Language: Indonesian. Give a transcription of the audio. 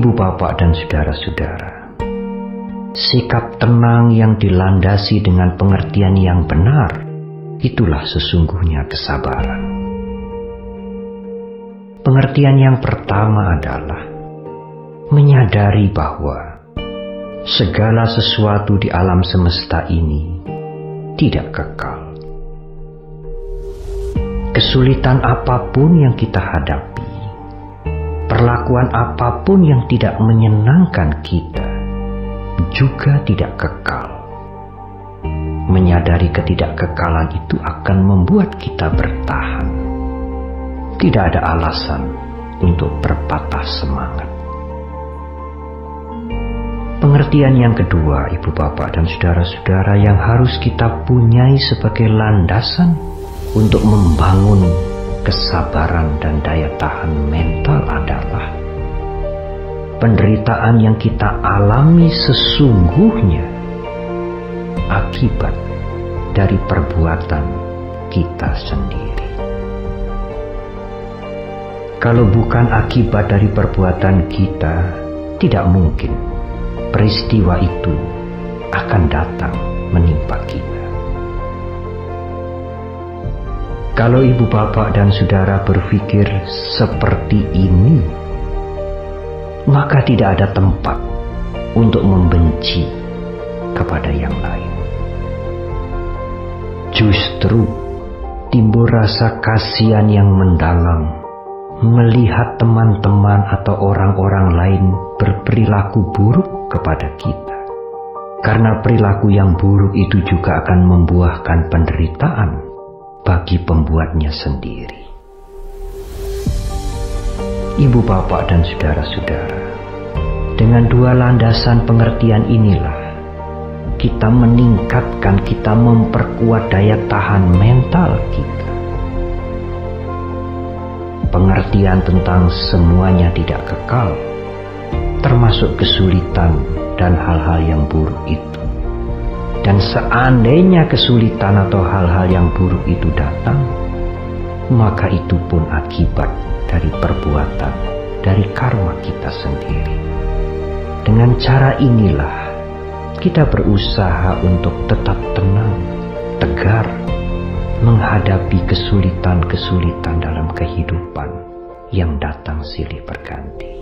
bapak dan saudara-saudara, sikap tenang yang dilandasi dengan pengertian yang benar, itulah sesungguhnya kesabaran. Pengertian yang pertama adalah menyadari bahwa segala sesuatu di alam semesta ini tidak kekal. Kesulitan apa pun yang kita hadapi, perlakuan apa pun yang tidak menyenangkan kita, juga tidak kekal. Menyadari ketidakkekalan itu akan membuat kita bertahan. Tidak ada alasan untuk berpatah semangat. Pengertian yang kedua, ibu bapak dan saudara-saudara yang harus kita punyai sebagai landasan untuk membangun kesabaran dan daya tahan mental adalah penderitaan yang kita alami sesungguhnya akibat dari perbuatan kita sendiri. Kalau bukan akibat dari perbuatan kita, tidak mungkin peristiwa itu akan datang menimpa kita. Kalau ibu bapak dan saudara berpikir seperti ini, maka tidak ada tempat untuk membenci kepada yang lain. Justru timbul rasa kasihan yang mendalam melihat teman-teman atau orang-orang lain berperilaku buruk kepada kita. Karena perilaku yang buruk itu juga akan membuahkan penderitaan bagi pembuatnya sendiri. Ibu bapak dan saudara-saudara, dengan dua landasan pengertian inilah kita meningkatkan, kita memperkuat daya tahan mental kita. Pengertian tentang semuanya tidak kekal, termasuk kesulitan dan hal-hal yang buruk itu dan seandainya kesulitan atau hal-hal yang buruk itu datang, maka itu pun akibat dari perbuatan, dari karma kita sendiri. Dengan cara inilah kita berusaha untuk tetap tenang, tegar, menghadapi kesulitan-kesulitan dalam kehidupan yang datang silih berganti.